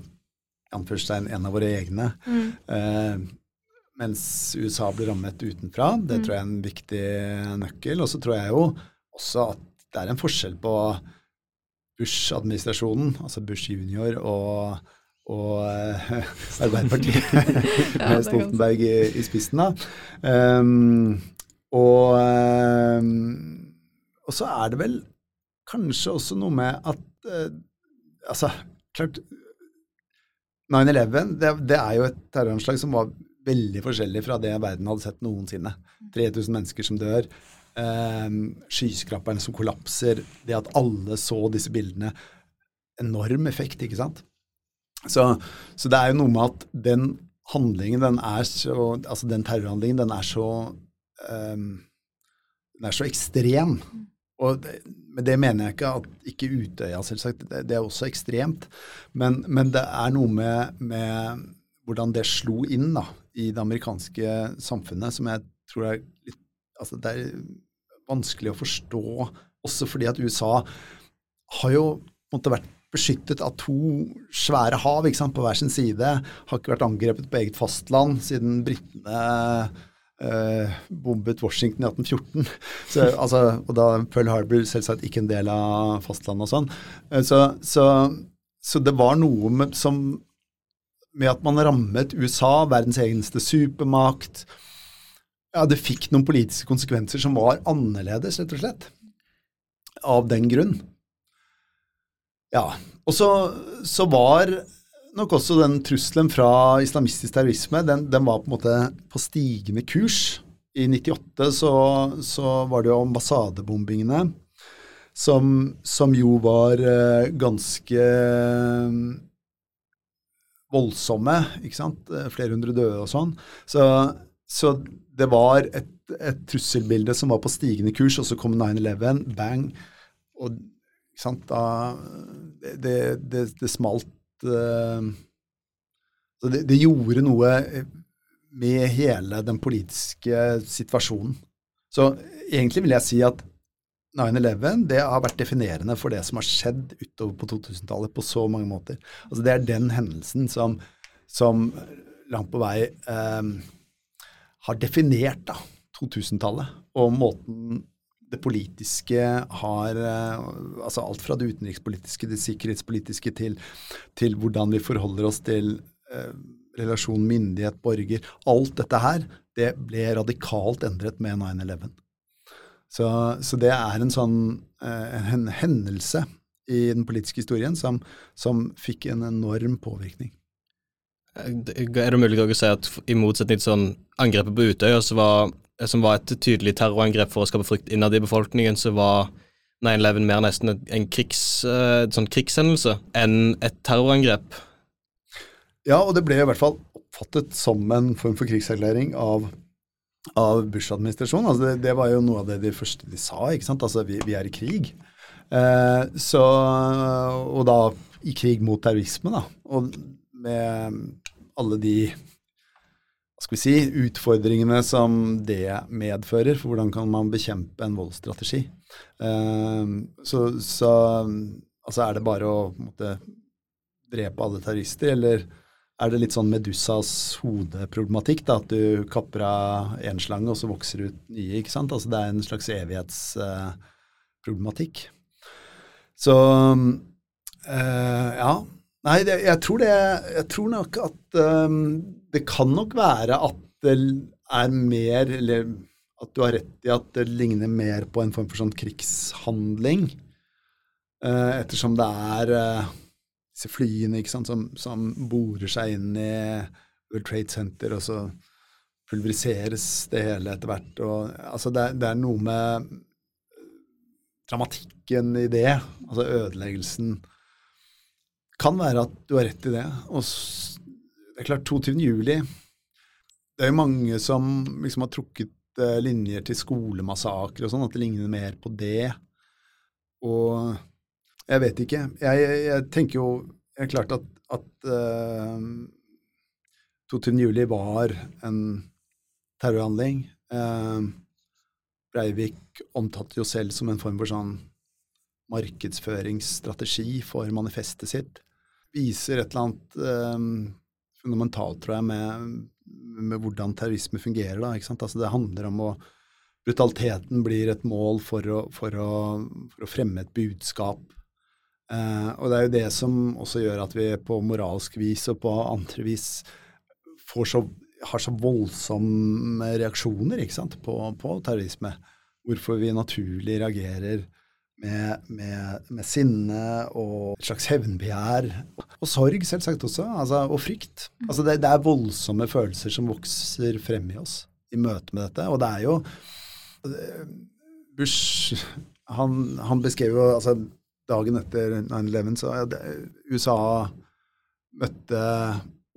S5: anførselstegn en av våre egne. Mm. Uh, mens USA ble rammet utenfra. Det mm. tror jeg er en viktig nøkkel. Og så tror jeg jo også at det er en forskjell på Bush-administrasjonen, altså Bush junior, og, og uh, Arbeiderpartiet med Stoltenberg i, i, spissen. da. Um, og, um, og, så er det vel kanskje også noe med at uh, Altså, klart 9-11 det, det, er jo et terroranslag som var veldig forskjellig fra det verden hadde sett noensinne. 3000 mennesker som dør, Um, skyskraperne som kollapser, det at alle så disse bildene. Enorm effekt, ikke sant? Så, så, det er jo noe med at den handlingen, den er så Altså den terrorhandlingen, den er så um, Den er så ekstrem. Og det, med det mener jeg ikke at ikke Utøya, selvsagt, det, det er også ekstremt. Men, men, det er noe med, med hvordan det slo inn da, i det amerikanske samfunnet, som jeg tror er litt Altså, det er vanskelig å forstå, også fordi at USA har jo måtte vært beskyttet av to svære hav sant, på hver sin side. Har ikke vært angrepet på eget fastland siden britene eh, bombet Washington i 1814. Så, altså, og da Pearl Harbor selvsagt ikke en del av fastlandet og sånn. Eh, så, så, så det var noe med, som, med at man rammet USA, verdens eneste supermakt. Ja, det fikk noen politiske konsekvenser som var annerledes, rett og slett. Av den grunn. Ja. Og så, så var nok også den trusselen fra islamistisk terrorisme, den, den, var på en måte på stigende kurs. I 98 så, så var det jo ambassadebombingene som, som jo var uh, ganske uh, voldsomme, ikke sant. Flere hundre døde og sånn. Så, så det var et, et, trusselbilde som var på stigende kurs, og så kom 9-11, bang. Og da Det, det, det smalt uh, det, det, gjorde noe med hele den politiske situasjonen. Så egentlig vil jeg si at 9-11 det har vært definerende for det som har skjedd utover på 2000-tallet på så mange måter. Altså Det er den hendelsen som, som langt på vei eh, har definert 2000-tallet, og måten det politiske har eh, altså Alt fra det utenrikspolitiske, det sikkerhetspolitiske til, til hvordan vi forholder oss til eh, relasjon myndighet, borger. Alt dette her det ble radikalt endret med 9-11. Så, så, det er en sånn eh, en hendelse i den politiske historien som, som fikk en enorm påvirkning.
S4: Er det mulig å si at i motsetning til sånn angrepet på Utøya, var, som var et tydelig terrorangrep for å skape frykt innad i befolkningen, så var 9-11 mer nesten en krigs, sånn krigshendelse enn et terrorangrep?
S5: Ja, og det ble i hvert fall oppfattet som en form for krigserklæring av, av Bush-administrasjonen. Altså det, det, var jo noe av det de første de sa. ikke sant? Altså, vi, vi er i krig. Eh, så, og da i krig mot terrorisme, da. Og med alle de skal vi si, utfordringene som det medfører. For hvordan kan man bekjempe en voldsstrategi? Uh, så, så altså er det bare å måtte, drepe alle terrorister, eller er det litt sånn Medusas hodeproblematikk, da, at du kapper av én slange, og så vokser det ut nye? ikke sant? Altså Det er en slags evighetsproblematikk. Så uh, ja, Nei, det, jeg, tror det, jeg tror nok at um, det kan nok være at det er mer Eller at du har rett i at det ligner mer på en form for sånn krigshandling. Uh, ettersom det er uh, disse flyene sant, som, som, borer seg inn i World Trade Center, og så pulveriseres det hele etter hvert. Og, altså det, det er noe med dramatikken i det, altså ødeleggelsen kan være at du har rett i det. Og det er klart, 22. juli Det er jo mange som liksom har trukket uh, linjer til skolemassakre og sånn, at det ligner mer på det. Og jeg vet ikke. Jeg, jeg, jeg tenker jo det er klart at, at eh, 22. juli var en terrorhandling. Uh, Breivik omtalte jo selv som en form for sånn markedsføringsstrategi for manifestet sitt. Viser et eller annet um, fundamentalt, tror jeg, med, med, hvordan terrorisme fungerer. Da? Altså, det handler om å Brutaliteten blir et mål for å, for å, for å fremme et budskap. Eh, og det er jo det som også gjør at vi på moralsk vis og på andre vis så, har så voldsomme reaksjoner på, på terrorisme. Hvorfor vi naturlig reagerer med, med, med, sinne og et slags hevnbegjær. Og sorg, selvsagt også. Altså, og frykt. Altså, det, det, er voldsomme følelser som vokser frem i oss i møte med dette. Og det er jo eh, Bush han, han beskrev jo altså, Dagen etter 9-11 så ja, det, USA møtte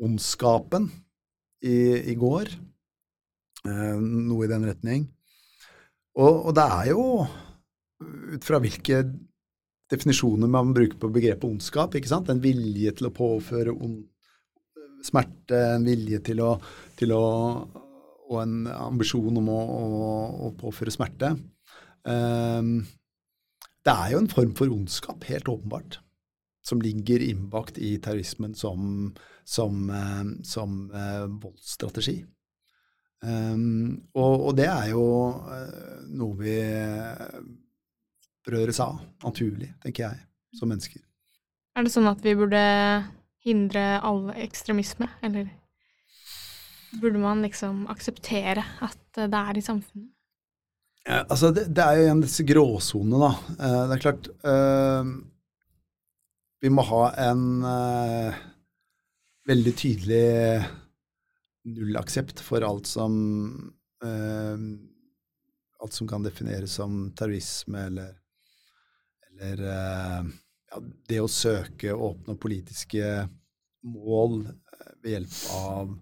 S5: ondskapen i, i går. Eh, noe i den retning. Og, og det er jo ut fra hvilke definisjoner man bruker på begrepet ondskap. ikke sant? En vilje til å påføre ond, smerte, en vilje til å, til å Og en ambisjon om å, å, å påføre smerte. Um, det er jo en form for ondskap, helt åpenbart, som ligger innbakt i terrorismen som, som, eh, som uh, voldsstrategi. Um, og, og det er jo uh, noe vi opprøres av, naturlig, tenker jeg, som mennesker.
S3: Er det sånn at vi burde hindre all ekstremisme, eller burde man liksom akseptere at det er i samfunnet?
S5: Ja, altså, det, det er jo igjen disse gråsonene, da. Eh, det er klart eh, Vi må ha en eh, veldig tydelig nullaksept for alt som eh, Alt som kan defineres som terrorisme eller, eller eh, ja, det å søke å oppnå politiske mål eh, ved hjelp av,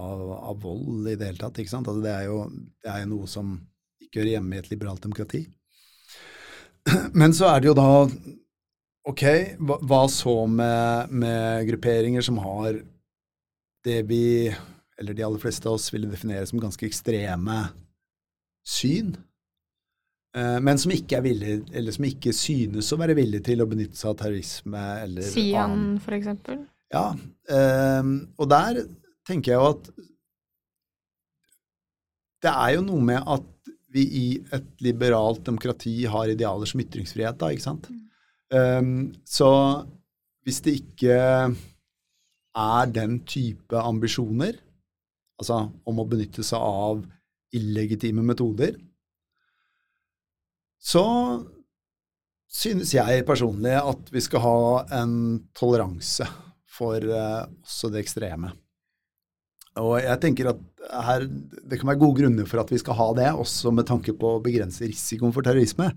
S5: av, av vold i det hele tatt. ikke sant? Altså, det, er jo, det er noe som ikke hører hjemme i et liberalt demokrati. Men så er det jo da Ok, hva, hva så med, med, grupperinger som har det vi, eller de aller fleste av oss, ville definere som ganske ekstreme syn, men som ikke er villig, eller som ikke synes å være villig til å benytte seg av terrorisme eller
S3: Sian,
S5: annen
S3: for eksempel?
S5: Ja, eh, og der tenker jeg jo at det er jo noe med at vi i et liberalt demokrati har idealer som ytringsfrihet, da, ikke sant? Um, så hvis det ikke er den type ambisjoner, altså om å benytte seg av illegitime metoder, så synes jeg personlig at vi skal ha en toleranse for uh, også det ekstreme. Og jeg tenker at her, Det kan være gode grunner for at vi skal ha det, også med tanke på å begrense risikoen for terrorisme.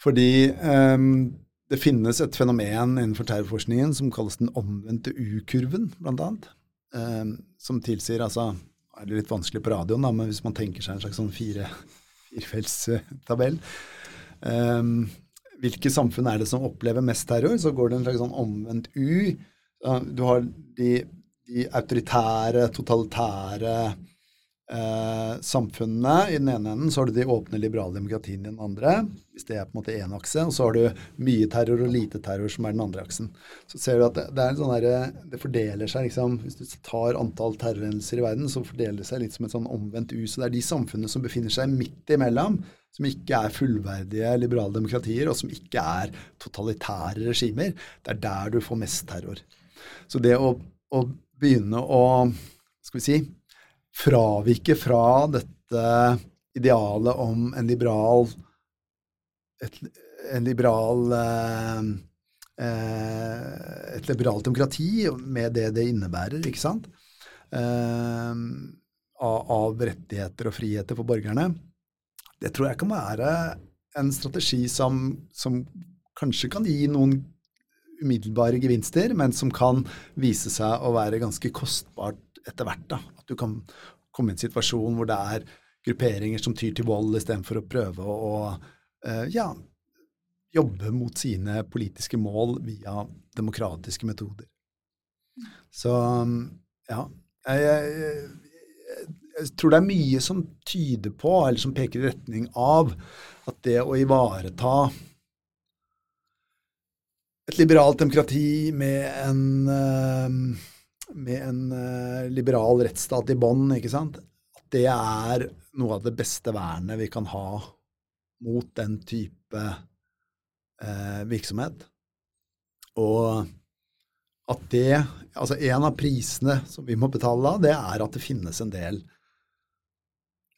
S5: Fordi um, det finnes et fenomen innenfor terrorforskningen som kalles den omvendte U-kurven, bl.a. Um, som tilsier altså er det litt vanskelig på radioen, da, men hvis man tenker seg en slags sånn fire, firefeltstabell um, Hvilke samfunn er det som opplever mest terror? Så går det en slags sånn omvendt U. Du har de de autoritære, totalitære eh, samfunnene i den ene enden. Så har du de åpne, liberale demokratiene i den andre, hvis det er på en måte én akse. Og så har du mye terror og lite terror, som er den andre aksen. Så ser du at det, det sånn der, det fordeler seg, liksom Hvis du tar antall terrorhendelser i verden, så fordeler det seg litt som et sånn omvendt U. Så det er de samfunnene som befinner seg midt imellom, som ikke er fullverdige liberale demokratier, og som ikke er totalitære regimer, det er der du får mest terror. Så det å, å begynne å skal vi si, fravike fra dette idealet om en liberal et, en liberal eh, et liberalt demokrati med det det innebærer, ikke sant? Eh, av rettigheter og friheter for borgerne. Det tror jeg kan være en strategi som, som kanskje kan gi noen umiddelbare gevinster, men som kan vise seg å være ganske kostbart etter hvert. Da. At du kan komme i en situasjon hvor det er grupperinger som tyr til vold istedenfor å prøve å uh, ja, jobbe mot sine politiske mål via demokratiske metoder. Så ja. Jeg, jeg, jeg, tror det er mye som tyder på, eller som peker i retning av, at det å ivareta et liberalt demokrati med en, eh, med en eh, liberal rettsstat i bånn, ikke sant, at det er noe av det beste vernet vi kan ha mot den type eh, virksomhet. Og at det Altså, en av prisene som vi må betale da, det er at det finnes en del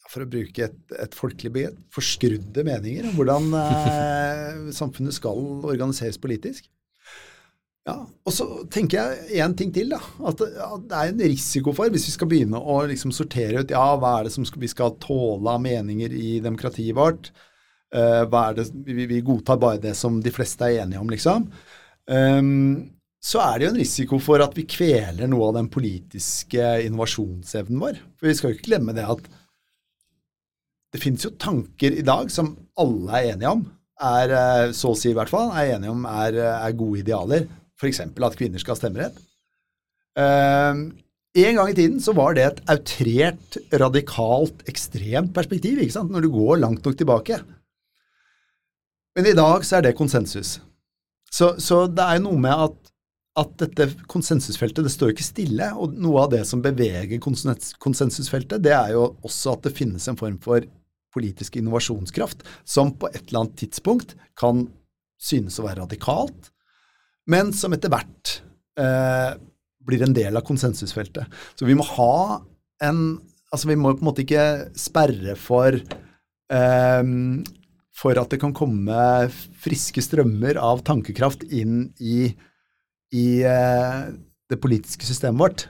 S5: for å bruke et, et folkelig begrep, forskrudde meninger om hvordan eh, samfunnet skal organiseres politisk. Ja, og så tenker jeg én ting til. da, at Det er en risiko for, hvis vi skal begynne å liksom sortere ut ja, hva er det som vi skal tåle av meninger i demokratiet vårt, uh, hva er det, vi, godtar bare det som de fleste er enige om, liksom. Um, så er det jo en risiko for at vi kveler noe av den politiske innovasjonsevnen vår. For vi skal jo ikke glemme det at det finnes jo tanker i dag som alle er enige om, er, eh, så å si i hvert fall, er enige om er, er gode idealer F.eks. at kvinner skal ha stemmerett. Uh, en gang i tiden så var det et outrert, radikalt, ekstremt perspektiv, ikke sant? når du går langt nok tilbake. Men i dag så er det konsensus. Så, så det er noe med at, at dette konsensusfeltet det står ikke stille, og noe av det som beveger konsensusfeltet, det er jo også at det finnes en form for politisk innovasjonskraft som på et eller annet tidspunkt kan synes å være radikalt, men som etter hvert eh, blir en del av konsensusfeltet. Så vi må ha en Altså, vi må på en måte ikke sperre for eh, for at det kan komme friske strømmer av tankekraft inn i, i eh, det politiske systemet vårt.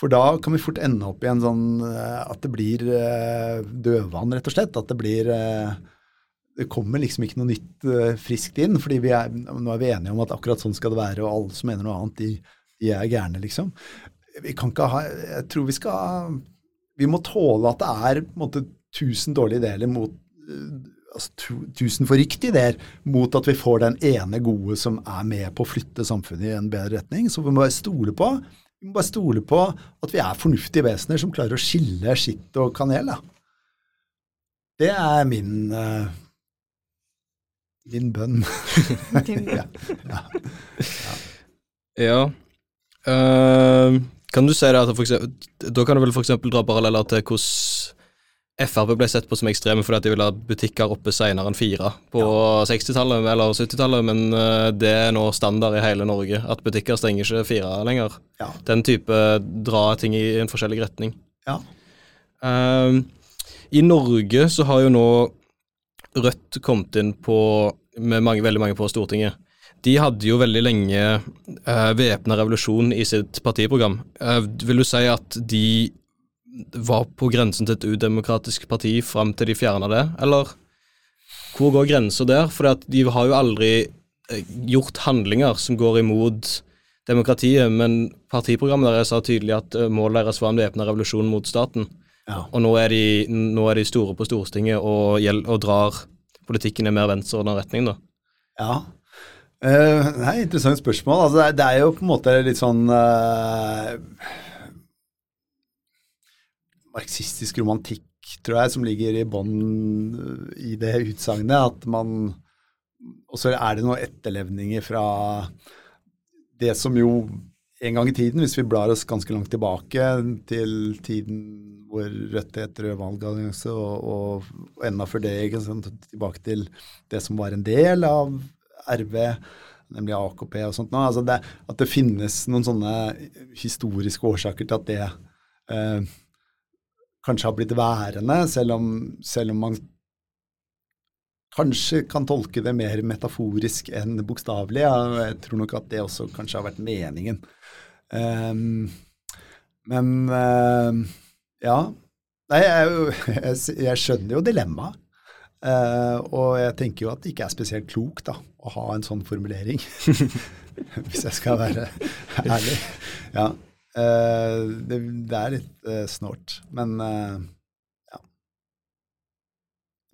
S5: For da kan vi fort ende opp i en sånn eh, at det blir eh, dødvann, rett og slett. At det blir eh, Det kommer liksom ikke noe nytt uh, friskt inn, fordi er, nå er vi enige om at akkurat sånn skal det være, og alle som mener noe annet, de, de er gærne, liksom. Vi kan ikke ha Jeg tror vi skal Vi må tåle at det er på en måte tusen dårlige ideer mot altså, tu- tusen forrykte ideer mot at vi får den ene gode som er med på å flytte samfunnet i en bedre retning. Så vi må bare stole på vi må bare stole på at vi er fornuftige vesener som klarer å skille skitt og kanel. Da. Det er min eh, min bønn.
S3: Din-
S5: ja.
S4: Ja. Uh, kan du si det at for eksempel, Da kan du vel f.eks. dra paralleller til hvordan Frp ble sett på som ekstreme fordi at de ville ha butikker oppe senere enn fire på 60-tallet eller 70-tallet, men eh, det er nå standard i hele Norge at butikker stenger ikke fire lenger.
S5: Ja.
S4: Den type drar ting i en forskjellig retning.
S5: Ja.
S4: Uh, I Norge så har jo nå Rødt kommet inn på med mange, veldig mange på Stortinget. De hadde jo veldig lenge uh, væpna revolusjon i sitt partiprogram. Uh, vil du si at de var på grensen til et udemokratisk parti fram til de fjerna det, eller hvor går grensa der? For de har jo aldri eh, gjort handlinger som går imot demokratiet, men partiprogrammet deres sa tydelig at eh, målet deres var en væpna revolusjon mot staten.
S5: Ja.
S4: Og nå er, de, nå er de store på Stortinget og, og drar politikken i mer venstreordna retning, da.
S5: Ja. Uh, et interessant spørsmål. Altså, det, er, det er jo på en måte litt sånn uh, marxistisk romantikk, tror jeg, som ligger i bånn eh, i det utsagnet. At man Og så er det noen etterlevninger fra det som jo en gang i tiden, hvis vi blar oss ganske langt tilbake til tiden hvor Rødt het Rød valgallianse, og, og, enda før det, sant, tilbake til det som var en del av RV, nemlig AKP og sånt. altså det, at det finnes noen sånne historiske årsaker til at det eh, kanskje har blitt værende, selv om, selv om man kanskje kan tolke det mer metaforisk enn bokstavelig. Jeg tror nok at det også kanskje har vært meningen. Ehm, men uh, ja. Nei, jeg, jeg, jeg skjønner jo dilemmaet. Uh, og jeg tenker jo at det ikke er spesielt klokt da, å ha en sånn formulering. Hvis jeg skal være ærlig. Ja. Uh, det, det er litt uh, snålt. Men ja.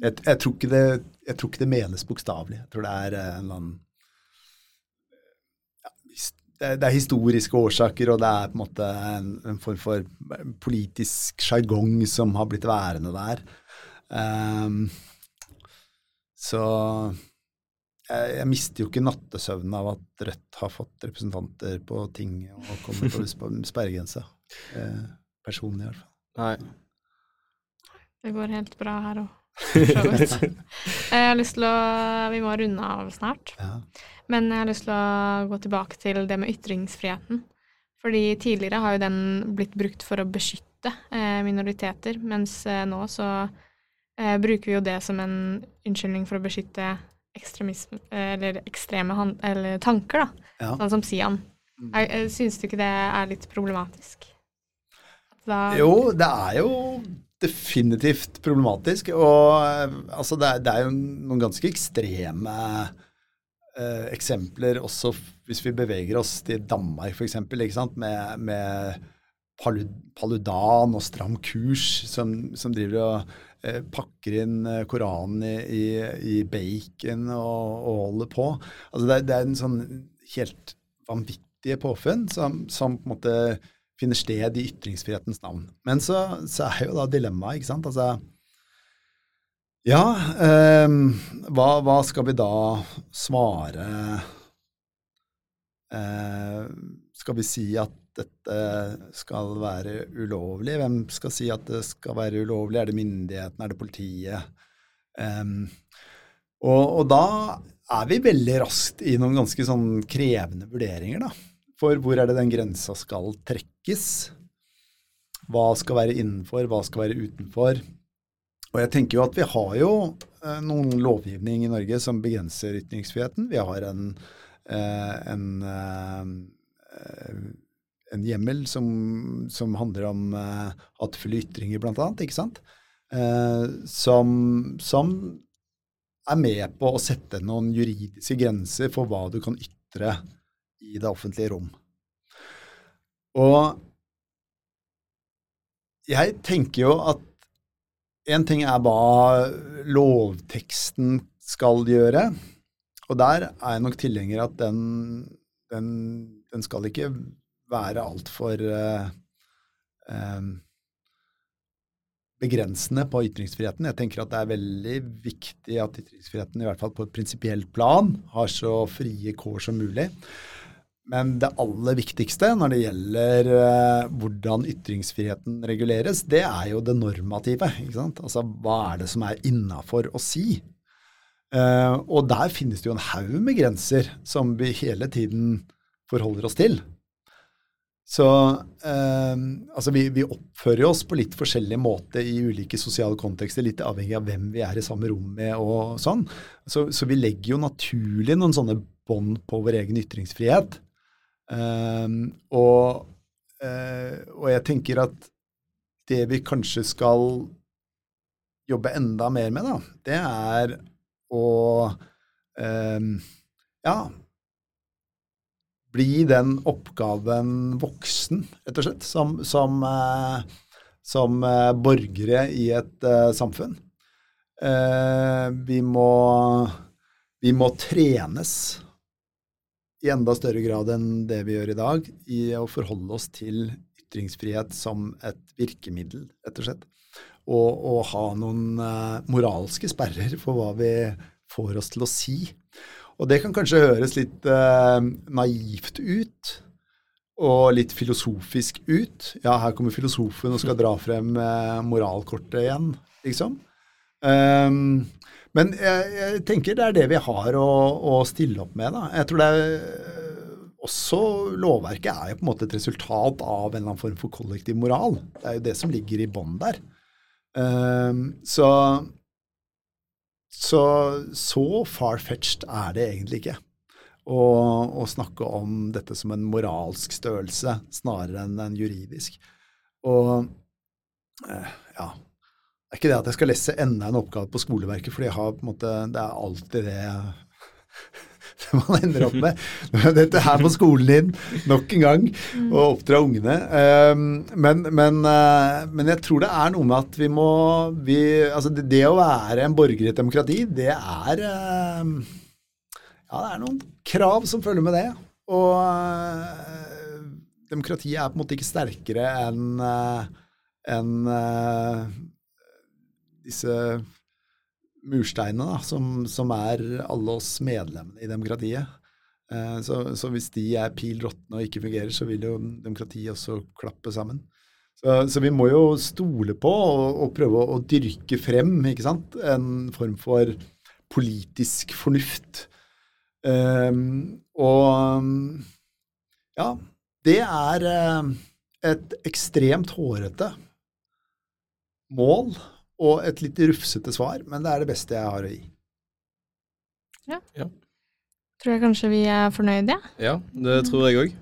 S5: Jeg, jeg, tror det, jeg tror ikke det menes bokstavelig. Jeg tror det er en eller annen det, det er historiske årsaker, og det er på en måte en, en form for politisk sjargong som har blitt værende der. Um, så jeg, jeg mister jo ikke nattesøvnen av at Rødt har fått representanter på tinget og kommer på sp- sperregrensa. Eh, personlig, i hvert fall.
S4: Nei.
S3: Det går helt bra her òg. Jeg har lyst til å Vi må runde av snart.
S5: Ja.
S3: Men jeg har lyst til å gå tilbake til det med ytringsfriheten. Fordi tidligere har jo den blitt brukt for å beskytte eh, minoriteter, mens eh, nå så eh, bruker vi jo det som en unnskyldning for å beskytte ekstremisme, eller ekstreme eller tanker, da.
S5: Ja.
S3: Sånn som Sian. Eh, Syns du ikke det er litt problematisk? Da,
S5: Jo, det er jo definitivt problematisk. Og eh, altså, det, er, det er jo noen ganske ekstreme eh, eksempler også hvis vi beveger oss til Danmark, f.eks., med, med palu, paludan og stram kurs, som, som driver og eh, pakker inn eh, Koranen i, i, i bacon og, og holder på. Altså, det, er- det er en sånn helt vanvittige påfunn som, som på en måte finner sted i ytringsfrihetens navn. Men så, så er jo da dilemmaet, ikke sant. Altså, ja, eh, hva, hva skal vi da svare eh, Skal vi si at dette skal være ulovlig? Hvem skal si at det skal være ulovlig? Er det myndighetene? Er det politiet? Eh, og, og da er vi veldig raskt i noen ganske sånn krevende vurderinger, da. For hvor er det den grensa skal trekkes? Hva skal være innenfor, hva skal være utenfor? Og jeg tenker jo at vi har jo eh, noen lovgivning i Norge som begrenser ytringsfriheten. Vi har en, eh, en, eh, en hjemmel som, som handler om hatefulle ytringer, blant annet, ikke sant? Som, som er med på å sette noen juridiske grenser for hva du kan ytre i det offentlige rom. Og jeg tenker jo at en ting er hva lovteksten skal gjøre, og der er jeg nok tilhenger at den, den, den skal ikke være altfor uh, um, begrensende på ytringsfriheten. Jeg tenker at det er veldig viktig at ytringsfriheten, i hvert fall på et prinsipielt plan, har så frie kår som mulig. Men det aller viktigste når det gjelder uh, hvordan ytringsfriheten reguleres, det er jo det normative. ikke sant? Altså hva er det som er innafor å si? Uh, og der finnes det jo en haug med grenser som vi hele tiden forholder oss til. Så uh, altså vi, vi, oppfører oss på litt forskjellig måte i ulike sosiale kontekster, litt avhengig av hvem vi er i samme rom med og sånn. Så, så vi legger jo naturlig noen sånne bånd på vår egen ytringsfrihet. Um, og, uh, og, jeg tenker at det vi kanskje skal jobbe enda mer med, da, det er å um, ja, bli den oppgaven voksen, rett og slett, som, som, uh, som uh, borgere i et samfunn. vi må vi må trenes i enda større grad enn det vi gjør i dag, i å forholde oss til ytringsfrihet som et virkemiddel, rett og slett. Og, og ha noen uh, moralske sperrer for hva vi får oss til å si. Og det kan kanskje høres litt uh, naivt ut, og litt filosofisk ut. Ja, her kommer filosofen og skal dra frem uh, moralkortet igjen, liksom. Um, men jeg, jeg, tenker det er det vi har å, å, stille opp med. Da. Jeg tror det er også Lovverket er jo på en måte et resultat av en eller annen form for kollektiv moral. Det er jo det som ligger i bånn der. Um, så så, så far-fetched er det egentlig ikke. Å, snakke om dette som en moralsk størrelse snarere enn en juridisk. Og eh, ja, det er ikke det at jeg skal lese enda en oppgave på skoleverket, for måte, det er alltid det man ender opp med. Dette her på skolen din, nok en gang, å oppdra ungene. Ehm, men, men, eh, men, jeg tror det er noe med at vi må vi, Altså, det, å være en borger i et demokrati, det er ehm, Ja, det er noen krav som følger med det. Og eh, demokratiet er på en måte ikke sterkere enn en, enn disse mursteinene da, som, som, er alle oss medlemmene i demokratiet. Eh, så, så, hvis de er pil råtne og ikke fungerer, så vil jo demokratiet også klappe sammen. Så, så vi må jo stole på og, og prøve å, dyrke frem ikke sant? en form for politisk fornuft. Um, og ja, det er uh, et ekstremt hårete mål og et litt rufsete svar, men det er det beste jeg har å gi.
S3: Ja. ja. Tror jeg kanskje vi er fornøyde?
S4: Ja, det tror jeg òg.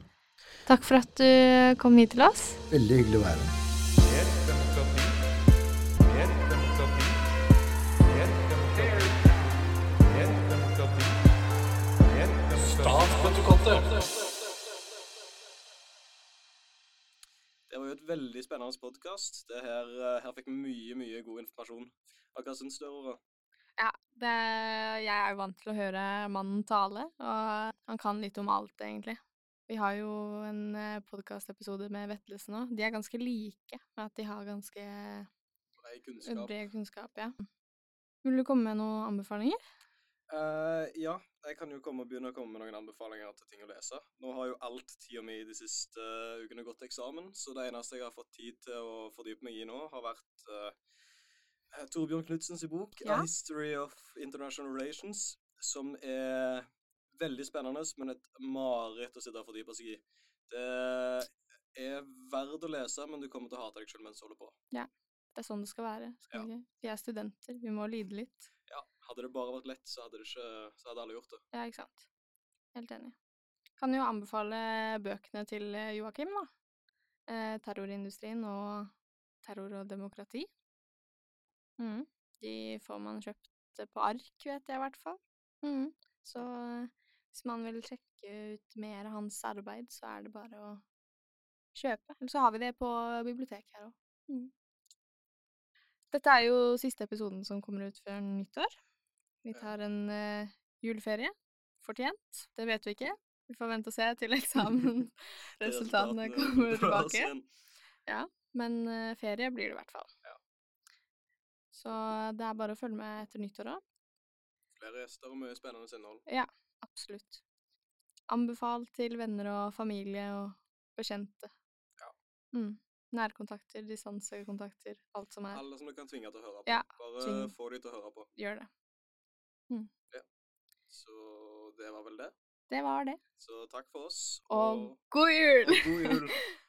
S3: Takk for at du kom hit til oss.
S5: Veldig hyggelig å være her.
S4: Veldig spennende podkast. Her, eh, her, fikk vi mye, mye god informasjon. Hva syns du, Aurora?
S3: Ja, det, jeg er jo vant til å høre mannen tale, og han kan litt om alt, egentlig. Vi har jo en podkastepisode med Vetlesen òg. De er ganske like, med at de har ganske
S4: Brei kunnskap.
S3: bred kunnskap, ja. Vil du komme med noen anbefalinger?
S4: Uh, ja, jeg kan jo komme, begynne å komme med noen anbefalinger til ting å lese. Nå har jo alt tida mi de siste eh, ukene gått til eksamen, så det eneste jeg har fått tid til å fordype meg i nå, har vært uh, Torbjørn Knudsens bok
S3: Ja.
S4: A History of International Relations, som er veldig spennende, men et mareritt å sitte og fordype seg i. Det er verdt å lese, men du kommer til å hate deg selv mens du holder på.
S3: Ja, Det er sånn det skal være. Skal
S4: Ja.
S3: vi er studenter, vi må lide litt.
S4: Ja, Hadde det bare vært lett, så hadde, ikke, så hadde alle gjort det.
S3: Ja, ikke sant. Helt enig. Kan jo anbefale bøkene til eh, Joakim, da. Eh, 'Terrorindustrien' og 'Terror og demokrati'. Mm. De får man kjøpt på ark, vet jeg i hvert fall. Mm. Så eh, hvis man vil sjekke ut mer av hans arbeid, så er det bare å kjøpe. Eller så har vi det på biblioteket her òg. Mm. Dette er jo siste episoden som kommer ut før nyttår. Vi tar en uh, juleferie. Fortjent. Det vet vi ikke. Vi får vente og se til eksamensresultatene kommer tilbake. Ja, Men uh, ferie blir det i hvert fall. Så det er bare å følge med etter nyttår òg.
S4: Flere gjester og mye spennende innhold.
S3: Absolutt. Anbefal til venner og familie og bekjente.
S4: Ja.
S3: Mm. Nærkontakter, distansekontakter, alt som er.
S4: Alle som du kan tvinge til å høre på.
S3: Ja,
S4: Bare
S3: tving.
S4: få de til å høre på.
S3: Gjør det.
S4: Så det var vel det.
S3: Det var det.
S4: Så takk for oss.
S3: Og god jul!
S4: og god jul.